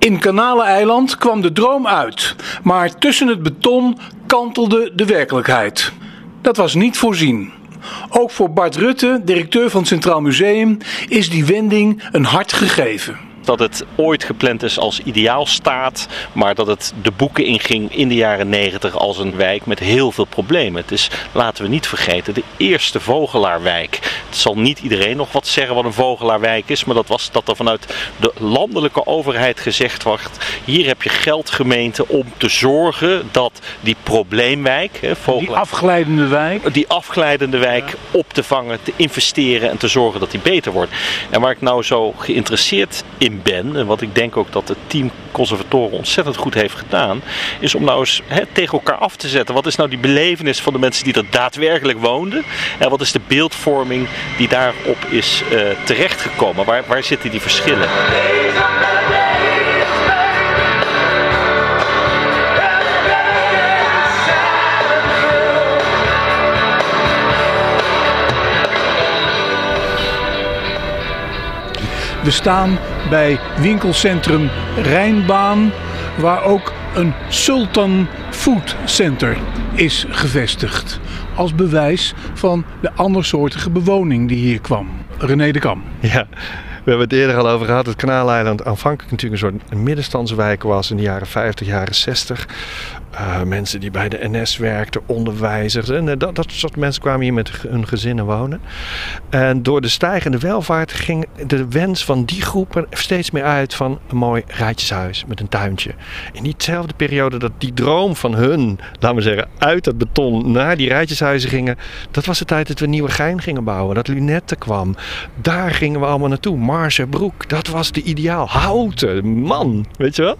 In Kanaleneiland kwam de droom uit, maar tussen het beton kantelde de werkelijkheid. Dat was niet voorzien. Ook voor Bart Rutte, directeur van het Centraal Museum, is die wending een hart gegeven dat het ooit gepland is als ideaalstaat, maar dat het de boeken inging in de jaren 90 als een wijk met heel veel problemen. Het is, laten we niet vergeten, de eerste Vogelaarwijk. Het zal niet iedereen nog wat zeggen wat een Vogelaarwijk is, maar dat was dat er vanuit de landelijke overheid gezegd wordt: hier heb je geld gemeente om te zorgen dat die probleemwijk, hè, die afglijdende wijk, die afglijdende wijk op te vangen, te investeren en te zorgen dat die beter wordt. En waar ik nou zo geïnteresseerd in ben, en wat ik denk ook dat het team conservatoren ontzettend goed heeft gedaan, is om nou eens tegen elkaar af te zetten. Wat is nou die belevenis van de mensen die er daadwerkelijk woonden? En wat is de beeldvorming die daarop is uh, terechtgekomen? Waar, waar zitten die verschillen? We staan bij winkelcentrum Rijnbaan, waar ook een Sultan Food Center is gevestigd. Als bewijs van de andersoortige bewoning die hier kwam. René de Kam. Ja, we hebben het eerder al over gehad. Het Kanaaleiland aanvankelijk natuurlijk een soort middenstandswijk was in de jaren 50, jaren 60. Uh, mensen die bij de NS werkten, onderwijzers. En uh, dat, dat soort mensen kwamen hier met hun gezinnen wonen. En door de stijgende welvaart ging de wens van die groepen steeds meer uit van een mooi rijtjeshuis met een tuintje. In diezelfde periode dat die droom van hun, laten we zeggen, uit het beton naar die rijtjeshuizen gingen. Dat was de tijd dat we Nieuwe Gein gingen bouwen, dat Lunette kwam. Daar gingen we allemaal naartoe. Broek, dat was de ideaal. Houten, man, weet je wel?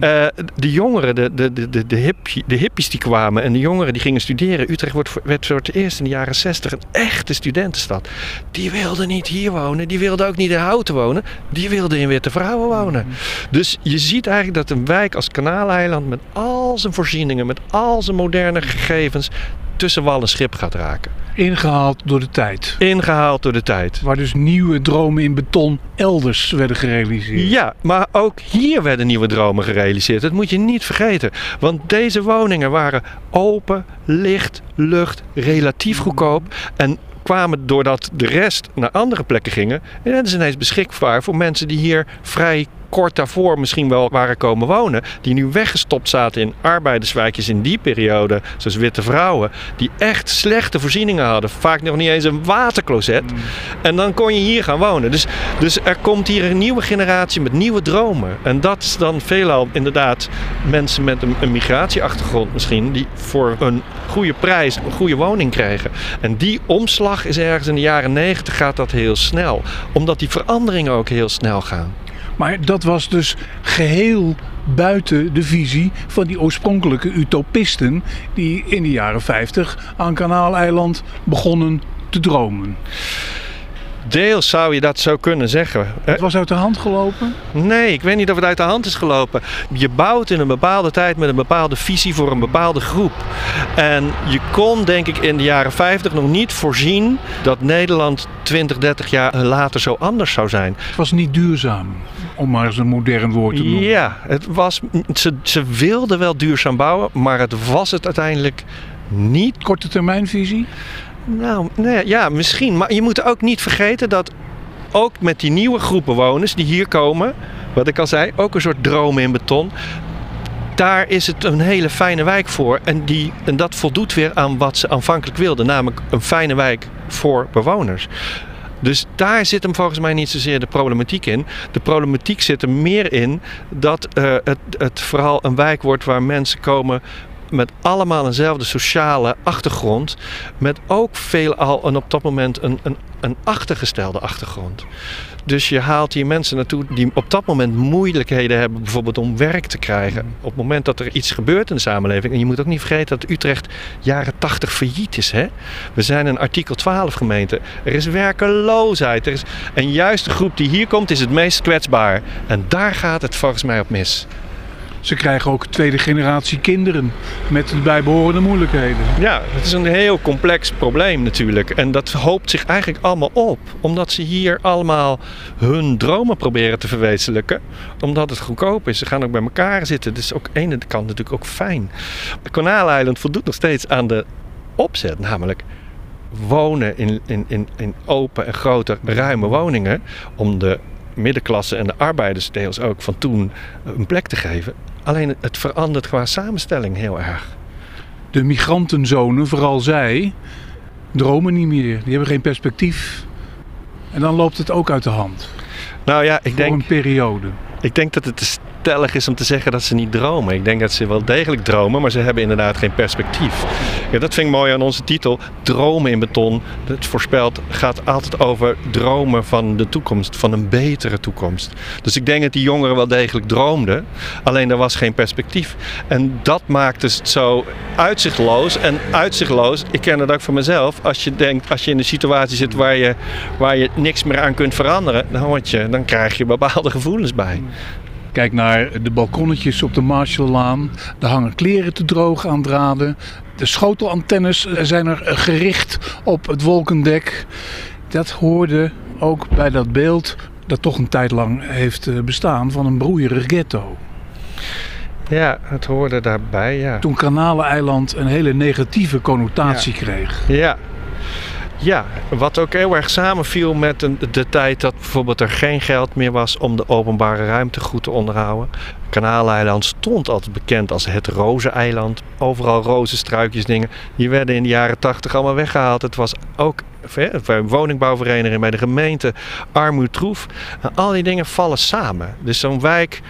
Uh, de jongeren, de, de, de, de, hippie, de hippies die kwamen en de jongeren die gingen studeren. Utrecht wordt, werd voor het eerst in de jaren 60 een echte studentenstad. Die wilden niet hier wonen, die wilden ook niet in Houten wonen. Die wilden in Witte Vrouwen wonen. Dus je ziet eigenlijk dat een wijk als Kanaaleiland met al zijn voorzieningen, met al zijn moderne gegevens, tussen wal en schip gaat raken. Ingehaald door de tijd. Ingehaald door de tijd. Waar dus nieuwe dromen in beton elders werden gerealiseerd. Ja, maar ook hier werden nieuwe dromen gerealiseerd. Dat moet je niet vergeten. Want deze woningen waren open, licht, lucht, relatief goedkoop. En kwamen doordat de rest naar andere plekken gingen. En dat is ineens beschikbaar voor mensen die hier vrij kort daarvoor misschien wel waren komen wonen. Die nu weggestopt zaten in arbeiderswijkjes in die periode. Zoals witte vrouwen. Die echt slechte voorzieningen hadden. Vaak nog niet eens een watercloset. Mm. En dan kon je hier gaan wonen. Dus, dus er komt hier een nieuwe generatie met nieuwe dromen. En dat is dan veelal inderdaad mensen met een, een migratieachtergrond misschien. Die voor een goede prijs een goede woning krijgen. En die omslag is ergens in de jaren negentig gaat dat heel snel. Omdat die veranderingen ook heel snel gaan. Maar dat was dus geheel buiten de visie van die oorspronkelijke utopisten die in de jaren 50 aan Kanaaleiland begonnen te dromen. Deels zou je dat zo kunnen zeggen. Het was uit de hand gelopen? Nee, ik weet niet of het uit de hand is gelopen. Je bouwt in een bepaalde tijd met een bepaalde visie voor een bepaalde groep. En je kon, denk ik, in de jaren 50 nog niet voorzien dat Nederland 20, 30 jaar later zo anders zou zijn. Het was niet duurzaam, om maar eens een modern woord te noemen. Ja, het was, ze, ze wilden wel duurzaam bouwen, maar het was het uiteindelijk niet. Korte termijnvisie? Nou, nee, ja, misschien. Maar je moet ook niet vergeten dat ook met die nieuwe groepen bewoners die hier komen, wat ik al zei, ook een soort dromen in beton. Daar is het een hele fijne wijk voor. En, die, en dat voldoet weer aan wat ze aanvankelijk wilden, namelijk een fijne wijk voor bewoners. Dus daar zit hem volgens mij niet zozeer de problematiek in. De problematiek zit er meer in dat uh, het, het vooral een wijk wordt waar mensen komen met allemaal eenzelfde sociale achtergrond. Met ook veelal en op dat moment een, een, een achtergestelde achtergrond. Dus je haalt hier mensen naartoe die op dat moment moeilijkheden hebben, bijvoorbeeld om werk te krijgen. Op het moment dat er iets gebeurt in de samenleving. En je moet ook niet vergeten dat Utrecht jaren 80 failliet is. Hè? We zijn een artikel 12 gemeente. Er is werkeloosheid. Er is... En juist de groep die hier komt is het meest kwetsbaar. En daar gaat het volgens mij op mis. Ze krijgen ook tweede generatie kinderen met de bijbehorende moeilijkheden. Ja, het is een heel complex probleem natuurlijk. En dat hoopt zich eigenlijk allemaal op. Omdat ze hier allemaal hun dromen proberen te verwezenlijken. Omdat het goedkoop is. Ze gaan ook bij elkaar zitten. Dus ook de ene kant natuurlijk ook fijn. Kanaaleiland voldoet nog steeds aan de opzet. Namelijk wonen in, in, in, in open en grote ruime woningen. Om de middenklasse en de arbeiders deels ook van toen een plek te geven. Alleen het verandert qua samenstelling heel erg. De migrantenzonen, vooral zij, dromen niet meer. Die hebben geen perspectief. En dan loopt het ook uit de hand. Nou ja, ik Voor denk, een periode. ik denk dat het stellig is om te zeggen dat ze niet dromen. Ik denk dat ze wel degelijk dromen, maar ze hebben inderdaad geen perspectief. Ja, dat vind ik mooi aan onze titel. Dromen in beton. Het voorspelt gaat altijd over dromen van de toekomst, van een betere toekomst. Dus ik denk dat die jongeren wel degelijk droomden, alleen er was geen perspectief. En dat maakt het zo uitzichtloos. En uitzichtloos, ik ken het ook van mezelf, als je denkt, als je in een situatie zit waar je, waar je niks meer aan kunt veranderen, dan, je, dan krijg je bepaalde gevoelens bij. Kijk naar de balkonnetjes op de Marshalllaan. Daar hangen kleren te droog aan draden. De schotelantennes zijn er gericht op het wolkendek. Dat hoorde ook bij dat beeld dat toch een tijd lang heeft eh, bestaan van een broeierig ghetto. Ja, het hoorde daarbij, ja. Toen Kanaleneiland een hele negatieve connotatie kreeg. Ja. Ja, wat ook heel erg samenviel met de, tijd dat bijvoorbeeld er geen geld meer was om de openbare ruimte goed te onderhouden. Kanaaleiland stond altijd bekend als het rozeneiland. Overal rozenstruikjes, dingen. Die werden in de jaren tachtig allemaal weggehaald. Het was ook bij woningbouwvereniging, bij de gemeente, armoedtroef. Al die dingen vallen samen. Dus zo'n wijk,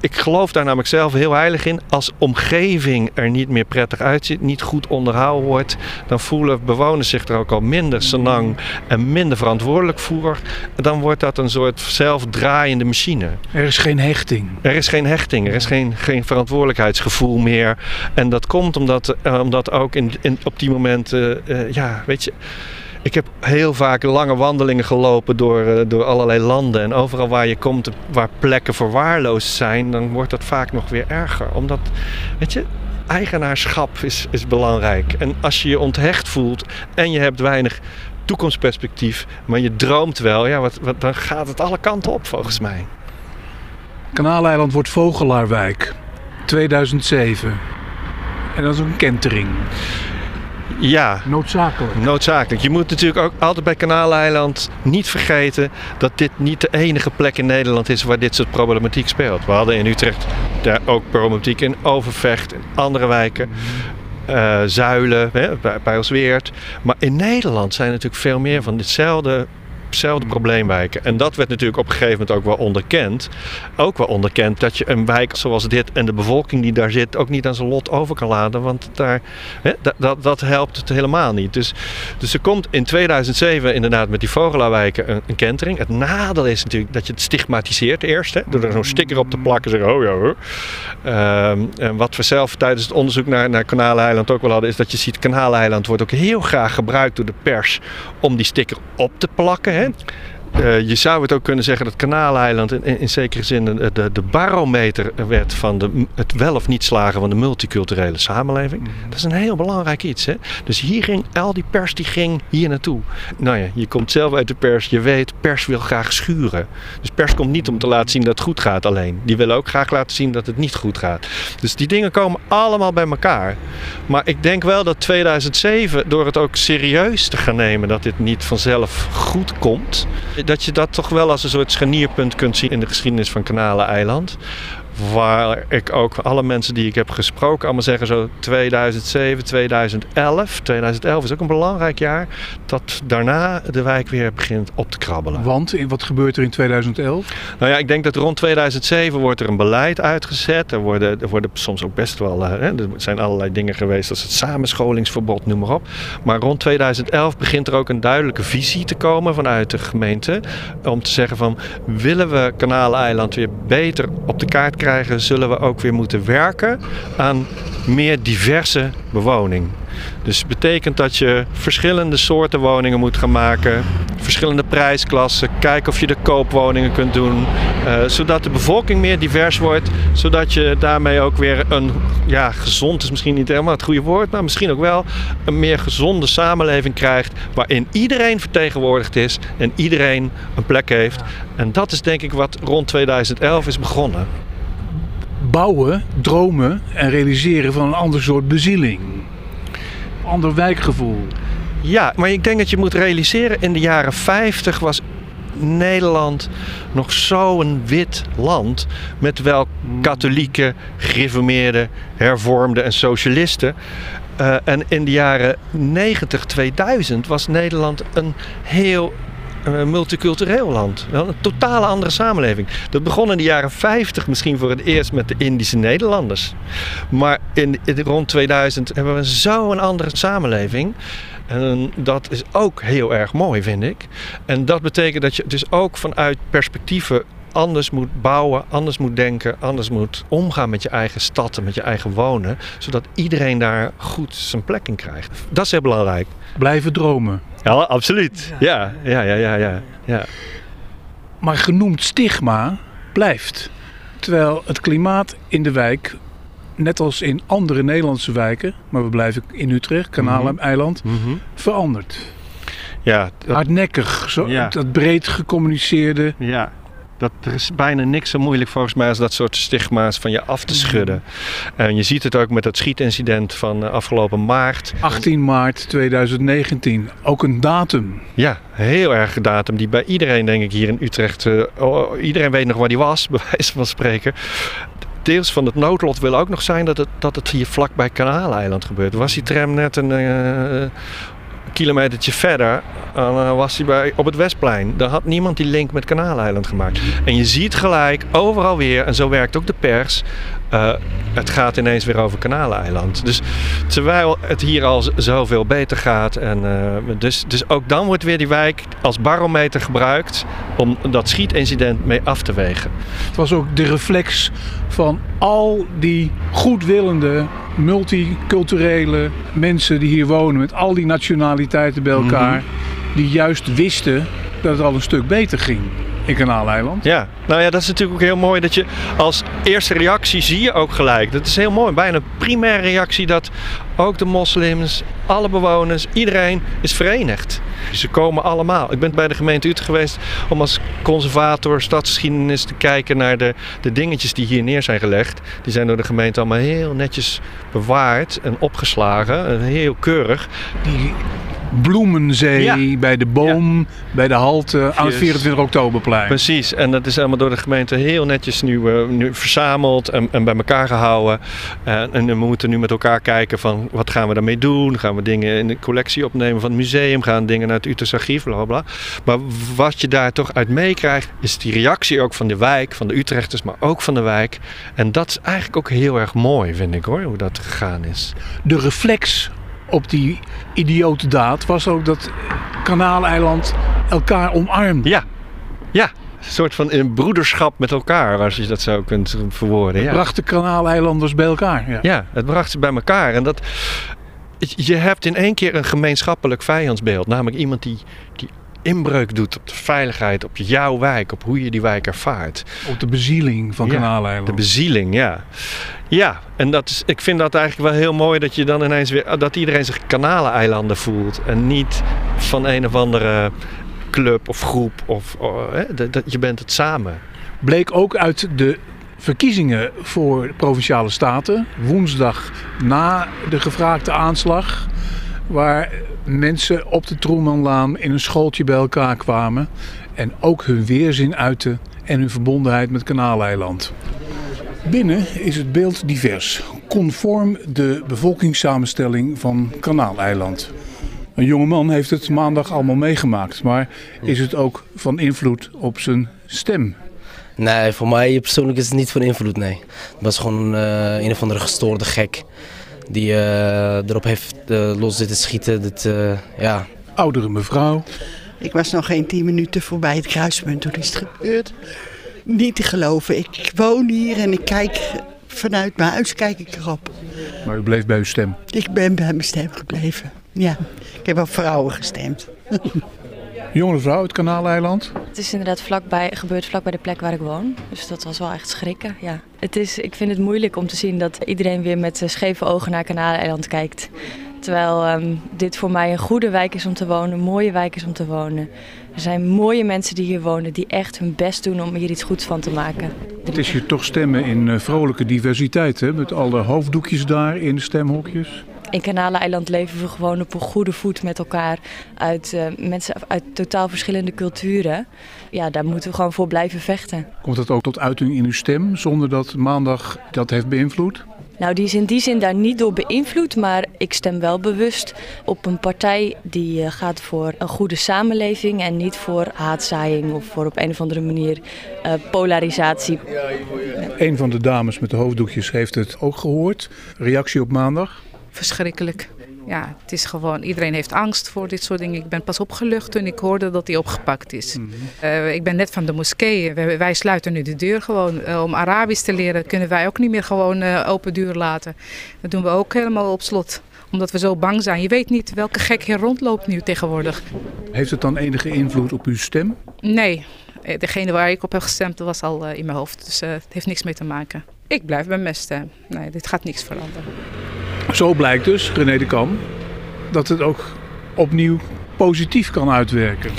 ik geloof daar namelijk zelf heel heilig in. Als omgeving er niet meer prettig uitziet, niet goed onderhouden wordt, dan voelen bewoners zich er ook al minder senang en minder verantwoordelijk voor. Dan wordt dat een soort zelfdraaiende machine. Er is geen hechting. Er is geen hechting, er is geen, geen verantwoordelijkheidsgevoel meer. En dat komt omdat, eh, omdat ook in, in, op die momenten, eh, ja, weet je. Ik heb heel vaak lange wandelingen gelopen door, eh, door allerlei landen. En overal waar je komt, waar plekken verwaarloosd zijn, dan wordt dat vaak nog weer erger. Omdat, weet je, eigenaarschap is, is belangrijk. En als je je onthecht voelt en je hebt weinig toekomstperspectief, maar je droomt wel, ja, wat, wat, dan gaat het alle kanten op volgens mij. Kanaaleiland wordt Vogelaarwijk. 2007. En dat is een kentering. Ja, Noodzakelijk. Noodzakelijk. Je moet natuurlijk ook altijd bij Kanaaleiland niet vergeten dat dit niet de enige plek in Nederland is waar dit soort problematiek speelt. We hadden in Utrecht daar ook problematiek in Overvecht, in andere wijken. eh, zuilen, hè, bij, bij Osweert. Maar in Nederland zijn er natuurlijk veel meer van ditzelfde, hetzelfde probleemwijken. En dat werd natuurlijk op een gegeven moment ook wel onderkend. Ook wel onderkend dat je een wijk zoals dit en de bevolking die daar zit ook niet aan zijn lot over kan laten. Want daar, hè, dat, dat, helpt het helemaal niet. Dus, dus er komt in 2007 inderdaad met die Vogelaarwijken een, een kentering. Het nadeel is natuurlijk dat je het stigmatiseert eerst. Hè, door er zo'n sticker op te plakken en zeggen, oh ja hoor. Ehm, en wat we zelf tijdens het onderzoek naar, naar Kanaaleiland ook wel hadden, is dat je ziet, Kanaaleiland wordt ook heel graag gebruikt door de pers om die sticker op te plakken. né? Eh, je zou het ook kunnen zeggen dat Kanaaleiland in, in, in zekere zin de, de, de barometer werd van de, het wel of niet slagen van de multiculturele samenleving. Dat is een heel belangrijk iets. Hè? Dus hier ging al die pers die ging hier naartoe. Nou ja, je komt zelf uit de pers, je weet, pers wil graag schuren. Dus pers komt niet om te laten zien dat het goed gaat alleen. Die willen ook graag laten zien dat het niet goed gaat. Dus die dingen komen allemaal bij elkaar. Maar ik denk wel dat 2007, door het ook serieus te gaan nemen dat dit niet vanzelf goed komt, dat je dat toch wel als een soort scharnierpunt kunt zien in de geschiedenis van Kanaleneiland. Waar ik ook alle mensen die ik heb gesproken allemaal zeggen zo 2007, 2011. 2011 is ook een belangrijk jaar. Dat daarna de wijk weer begint op te krabbelen. Want wat gebeurt er in 2011? Nou ja, ik denk dat rond 2007 wordt er een beleid uitgezet. Er worden, er worden soms ook best wel, eh, hè, er zijn allerlei dingen geweest als het samenscholingsverbod, noem maar op. Maar rond 2011 begint er ook een duidelijke visie te komen vanuit de gemeente. Om te zeggen van, willen we Kanaleiland weer beter op de kaart krijgen? Krijgen, zullen we ook weer moeten werken aan meer diverse bewoning. Dus betekent dat je verschillende soorten woningen moet gaan maken, verschillende prijsklassen, kijken of je de koopwoningen kunt doen, uh, zodat de bevolking meer divers wordt, zodat je daarmee ook weer een, ja, gezond is misschien niet helemaal het goede woord, maar misschien ook wel een meer gezonde samenleving krijgt, waarin iedereen vertegenwoordigd is en iedereen een plek heeft. En dat is denk ik wat rond 2011 is begonnen. Bouwen, dromen en realiseren van een ander soort bezieling ander wijkgevoel. Ja, maar ik denk dat je moet realiseren, in de jaren 50 was Nederland nog zo'n wit land. Met wel katholieken, gereformeerden, hervormden en socialisten. Uh, en in de jaren 90, 2000 was Nederland een heel multicultureel land. Een totale andere samenleving. Dat begon in de jaren 50 misschien voor het eerst met de Indische Nederlanders. Maar in, rond 2000 hebben we zo'n andere samenleving. En dat is ook heel erg mooi, vind ik. En dat betekent dat je dus ook vanuit perspectieven anders moet bouwen, anders moet denken, anders moet omgaan met je eigen stad en met je eigen wonen, zodat iedereen daar goed zijn plek in krijgt. Dat is heel belangrijk. Blijven dromen. Ja, absoluut. Ja, ja, ja, ja, ja. ja. Maar genoemd stigma blijft. Terwijl het klimaat in de wijk, net als in andere Nederlandse wijken, maar we blijven in Utrecht, Kanaleiland, mm -hmm. verandert. Ja, dat... Hardnekkig, zo, ja. dat breed gecommuniceerde. Ja, dat, er is bijna niks zo moeilijk volgens mij als dat soort stigma's van je af te mhm. schudden. En je ziet het ook met dat schietincident van eh, afgelopen maart. 18 maart 2019, ook een datum. Ja, heel erg datum die bij iedereen denk ik hier in Utrecht, uh, iedereen weet nog waar die was, bij wijze van spreken deels van het noodlot wil ook nog zijn dat het, dat het hier vlak bij Kanaaleiland gebeurt. Was die tram net een, uh, kilometertje verder uh, was hij bij, op het Westplein. Daar had niemand die link met Kanaaleiland gemaakt. En je ziet gelijk overal weer, en zo werkt ook de pers, uh, het gaat ineens weer over Kanaleiland. Dus terwijl het hier al zoveel beter gaat. En, uh, dus, dus ook dan wordt weer die wijk als barometer gebruikt om dat schietincident mee af te wegen. Het was ook de reflex van al die goedwillende, multiculturele mensen die hier wonen, met al die nationaliteiten bij elkaar, mhm. die juist wisten dat het al een stuk beter ging Kanaaleiland. Ja, nou ja, dat is natuurlijk ook heel mooi dat je als eerste reactie zie je ook gelijk. Dat is heel mooi, bijna een primaire reactie dat ook de moslims, alle bewoners, iedereen is verenigd. Ze komen allemaal. Ik ben bij de gemeente Utrecht geweest om als conservator stadsgeschiedenis te kijken naar de, de dingetjes die hier neer zijn gelegd. Die zijn door de gemeente allemaal heel netjes bewaard en opgeslagen. Heel keurig. Die Bloemenzee, bij de boom, bij de halte aan het 24 oktoberplein. Precies, en dat is allemaal door de gemeente heel netjes nu, uh, nu verzameld en, en, bij elkaar gehouden. En, en, we moeten nu met elkaar kijken van wat gaan we daarmee doen? Gaan we dingen in de collectie opnemen van het museum? Gaan dingen naar het Utrecht archief, bla bla. Maar wat je daar toch uit meekrijgt, is die reactie ook van de wijk, van de Utrechters, maar ook van de wijk. En dat is eigenlijk ook heel erg mooi, vind ik hoor, hoe dat gegaan is. De reflex op die idiote daad was ook dat Kanaaleiland elkaar omarmde. Ja, ja. Een soort van een broederschap met elkaar, als je dat zo kunt verwoorden. Het bracht de Kanaaleilanders bij elkaar. Ja. ja, het bracht ze bij elkaar. En dat, je hebt in één keer een gemeenschappelijk vijandsbeeld. Namelijk iemand die, die inbreuk doet op de veiligheid, op jouw wijk, op hoe je die wijk ervaart. Op de bezieling van ja, De bezieling, ja. Ja, en dat is, ik vind dat eigenlijk wel heel mooi dat je dan ineens weer, dat iedereen zich Kanaleneilanden voelt. En niet van een of andere club of groep. Of, oh, hè, dat, je bent het samen. Bleek ook uit de verkiezingen voor de provinciale staten, woensdag na de gevraagde aanslag, waar mensen op de Troemanlaan in een schooltje bij elkaar kwamen en ook hun weerzin uiten en hun verbondenheid met Kanaaleiland. Binnen is het beeld divers, conform de bevolkingssamenstelling van Kanaaleiland. Een jongeman heeft het maandag allemaal meegemaakt, maar is het ook van invloed op zijn stem? Nee, voor mij persoonlijk is het niet van invloed, nee. Het was gewoon uh, een of andere gestoorde gek die uh, erop heeft uh, los zitten schieten. Dat, ja. Oudere mevrouw. Ik was nog geen tien minuten voorbij het kruispunt, toen is het gebeurd. niet te geloven. Ik woon hier en ik kijk vanuit mijn huis kijk ik erop. Maar u bleef bij uw stem? Ik ben bij mijn stem gebleven, ja. Ik heb op vrouwen gestemd. Jonge vrouw, het Kanaaleiland? Het is inderdaad vlakbij, gebeurt vlakbij de plek waar ik woon. Dus dat was wel echt schrikken, ja. Het is, ik vind het moeilijk om te zien dat iedereen weer met scheve ogen naar Kanaaleiland kijkt. Terwijl um, dit voor mij een goede wijk is om te wonen, een mooie wijk is om te wonen. Er zijn mooie mensen die hier wonen, die echt hun best doen om hier iets goeds van te maken. Het is hier toch stemmen in uh, vrolijke diversiteit, hè? met alle hoofddoekjes daar in de stemhokjes. In Kanaleiland leven we gewoon op een goede voet met elkaar. Uit uh, mensen uit totaal verschillende culturen. Ja, daar moeten we gewoon voor blijven vechten. Komt dat ook tot uiting in uw stem, zonder dat maandag dat heeft beïnvloed? Nou, die is in die zin daar niet door beïnvloed, maar ik stem wel bewust op een partij die uh, gaat voor een goede samenleving en niet voor haatzaaiing of voor op een of andere manier uh, polarisatie. Een van de dames met de hoofddoekjes heeft het ook gehoord. Reactie op maandag? Verschrikkelijk. Ja, het is gewoon, iedereen heeft angst voor dit soort dingen. Ik ben pas opgelucht toen ik hoorde dat hij opgepakt is. Mm -hmm. uh, ik ben net van de moskee. Wij, wij sluiten nu de deur gewoon. Uh, om Arabisch te leren kunnen wij ook niet meer gewoon uh, open deur laten. Dat doen we ook helemaal op slot omdat we zo bang zijn. Je weet niet welke gek hier rondloopt nu tegenwoordig. Heeft het dan enige invloed op uw stem? Nee, degene waar ik op heb gestemd was al in mijn hoofd. Dus het heeft niks mee te maken. Ik blijf bij mijn stem. Nee, dit gaat niks veranderen. Zo blijkt dus, René de Kam, dat het ook opnieuw positief kan uitwerken.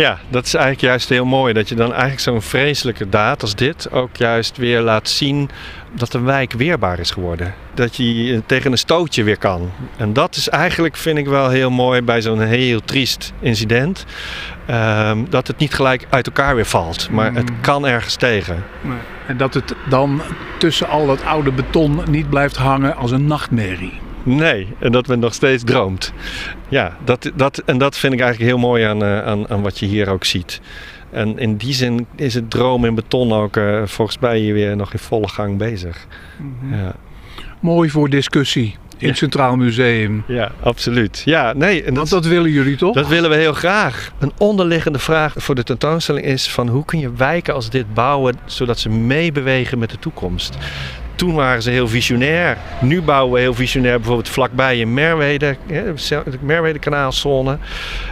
Ja, dat is eigenlijk juist heel mooi. Dat je dan eigenlijk zo'n vreselijke daad als dit ook juist weer laat zien dat de wijk weerbaar is geworden. Dat je tegen een stootje weer kan. En dat is eigenlijk, vind ik wel heel mooi bij zo'n heel triest incident. Um, dat het niet gelijk uit elkaar weer valt, maar het kan ergens tegen. En dat het dan tussen al dat oude beton niet blijft hangen als een nachtmerrie. Nee, en dat men nog steeds droomt. Ja, dat, dat, en dat vind ik eigenlijk heel mooi aan, uh, aan, aan wat je hier ook ziet. En in die zin is het droom in beton ook uh, volgens mij hier weer nog in volle gang bezig. Mm-hmm. Ja. Mooi voor discussie in het Centraal Museum. Ja, absoluut. Ja, nee, en dat, Want dat willen jullie toch? Dat willen we heel graag. Een onderliggende vraag voor de tentoonstelling is van hoe kun je wijken als dit bouwen zodat ze meebewegen met de toekomst. Toen waren ze heel visionair. Nu bouwen we heel visionair, bijvoorbeeld vlakbij in Merwede, de Merwede-kanaalzone.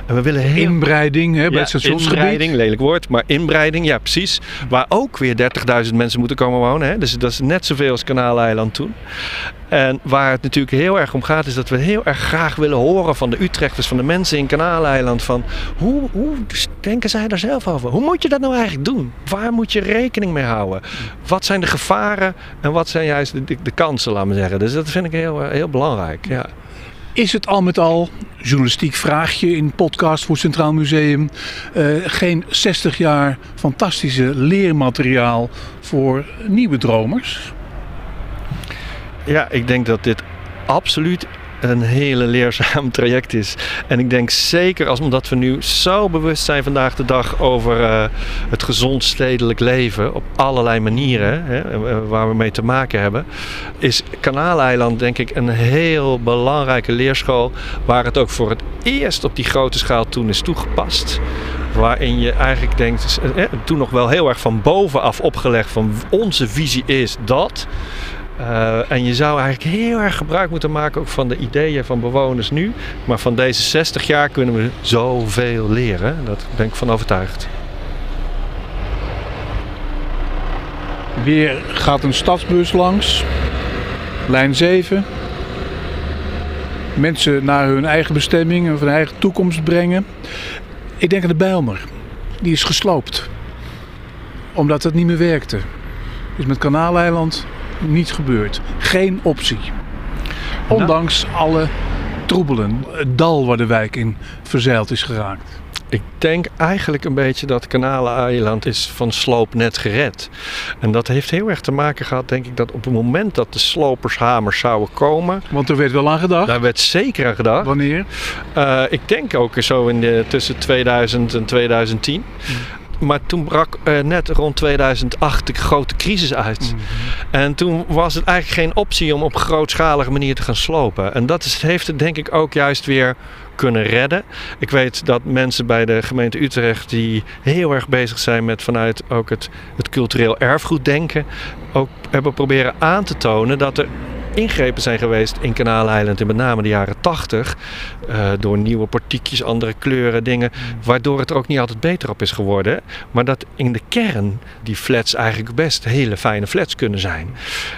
En we willen heel... Inbreiding hè, bij ja, het stationsgebied. Inbreiding, lelijk woord, maar inbreiding, ja precies. Waar ook weer 30.000 mensen moeten komen wonen. Hè. Dus dat is net zoveel als Kanaaleiland toen. En waar het natuurlijk heel erg om gaat, is dat we heel erg graag willen horen van de Utrechters, van de mensen in Kanaaleiland. Van hoe, hoe denken zij daar zelf over? Hoe moet je dat nou eigenlijk doen? Waar moet je rekening mee houden? Wat zijn de gevaren en wat zijn juist de, de, de kansen, laat maar zeggen. Dus dat vind ik heel, heel belangrijk. Ja. Is het al met al, journalistiek vraagje in podcast voor Centraal Museum, uh, geen 60 jaar fantastische leermateriaal voor nieuwe dromers? Ja, ik denk dat dit absoluut een hele leerzaam traject is. En ik denk zeker als, omdat we nu zo bewust zijn vandaag de dag over uh, het gezond stedelijk leven op allerlei manieren hè, waar we mee te maken hebben, is Kanaaleiland denk ik een heel belangrijke leerschool waar het ook voor het eerst op die grote schaal toen is toegepast. Waarin je eigenlijk denkt, eh, toen nog wel heel erg van bovenaf opgelegd van onze visie is dat. Uh, en je zou eigenlijk heel erg gebruik moeten maken ook van de ideeën van bewoners nu. Maar van deze 60 jaar kunnen we zoveel leren. Daar ben ik van overtuigd. Weer gaat een stadsbus langs. Lijn 7. Mensen naar hun eigen bestemming en hun eigen toekomst brengen. Ik denk aan de Bijlmer. Die is gesloopt. Omdat het niet meer werkte. Dus met Kanaaleiland niet gebeurd. Geen optie. Ondanks nou. alle troebelen. Het dal waar de wijk in verzeild is geraakt. Ik denk eigenlijk een beetje dat Kanaleiland is van sloop net gered. En dat heeft heel erg te maken gehad, denk ik, dat op het moment dat de slopershamers zouden komen. Want er werd wel aan gedacht. Daar werd zeker aan gedacht. Wanneer? Uh, ik denk ook zo in de, tussen 2000 en 2010. Maar toen brak uh, net rond 2008 de grote crisis uit. Mm. En toen was het eigenlijk geen optie om op grootschalige manier te gaan slopen. En dat is, heeft het denk ik ook juist weer kunnen redden. Ik weet dat mensen bij de gemeente Utrecht die heel erg bezig zijn met vanuit ook het, het cultureel erfgoed denken, ook hebben proberen aan te tonen dat er ingrepen zijn geweest in Kanaaleiland in met name de jaren 80. Uh, eh, door nieuwe portiekjes, andere kleuren, dingen. Waardoor het er ook niet altijd beter op is geworden. Maar dat in de kern die flats eigenlijk best hele fijne flats kunnen zijn.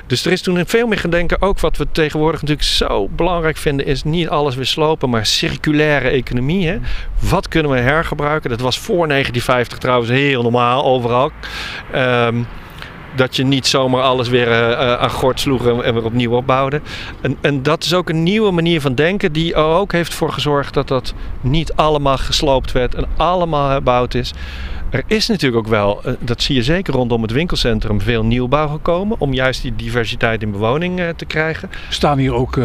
Dus er is toen veel meer gaan denken. Ook wat we tegenwoordig natuurlijk zo belangrijk vinden. Is niet alles weer slopen, maar circulaire economie. Hè? Wat kunnen we hergebruiken? Dat was voor 1950 trouwens heel normaal overal. Um, dat je niet zomaar alles weer uh, aan gort sloeg en, weer opnieuw opbouwde. En, en dat is ook een nieuwe manier van denken die er ook heeft voor gezorgd dat dat niet allemaal gesloopt werd en allemaal herbouwd is. Er is natuurlijk ook wel, eh, dat zie je zeker rondom het winkelcentrum, veel nieuwbouw gekomen om juist die diversiteit in bewoning te krijgen. Staan hier ook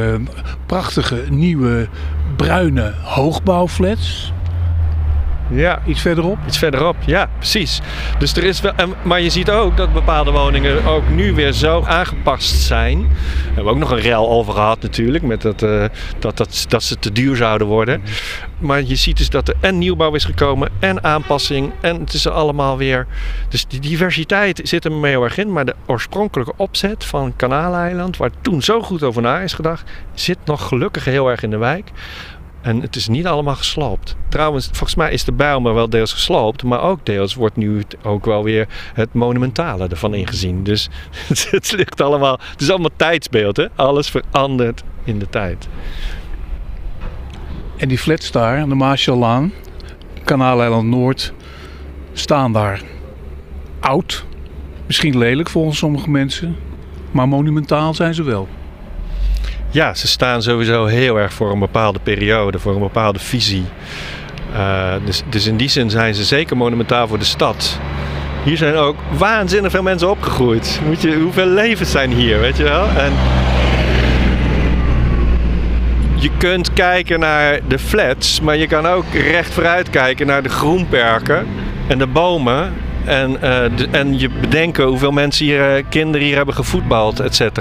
prachtige nieuwe bruine hoogbouwflats. Ja. Iets verderop? Iets verderop, ja, precies. Dus er is wel, maar je ziet ook dat bepaalde woningen ook nu weer zo aangepast zijn. We hebben ook nog een rel over gehad natuurlijk, met dat, uh, dat, dat, dat ze te duur zouden worden. Maar je ziet dus dat er en nieuwbouw is gekomen en aanpassing. En het is er allemaal weer. Dus die diversiteit zit er mee heel erg in. Maar de oorspronkelijke opzet van Kanaaleiland, waar toen zo goed over na is gedacht, zit nog gelukkig heel erg in de wijk. En het is niet allemaal gesloopt. Trouwens, volgens mij is de Bijlmer wel deels gesloopt, maar ook deels wordt nu ook wel weer het monumentale ervan ingezien. Dus het, ligt allemaal, het is allemaal tijdsbeeld, hè? Alles verandert in de tijd. En die flats daar de Marshallaan, Kanaaleiland Noord, staan daar oud. Misschien lelijk volgens sommige mensen, maar monumentaal zijn ze wel. Ja, ze staan sowieso heel erg voor een bepaalde periode, voor een bepaalde visie. Uh, dus, dus in die zin zijn ze zeker monumentaal voor de stad. Hier zijn ook waanzinnig veel mensen opgegroeid. Moet je, hoeveel levens zijn hier, weet je wel? En je kunt kijken naar de flats, maar je kan ook recht vooruit kijken naar de groenperken en de bomen. En, de, en je bedenken hoeveel mensen hier, uh, kinderen hier hebben gevoetbald, et.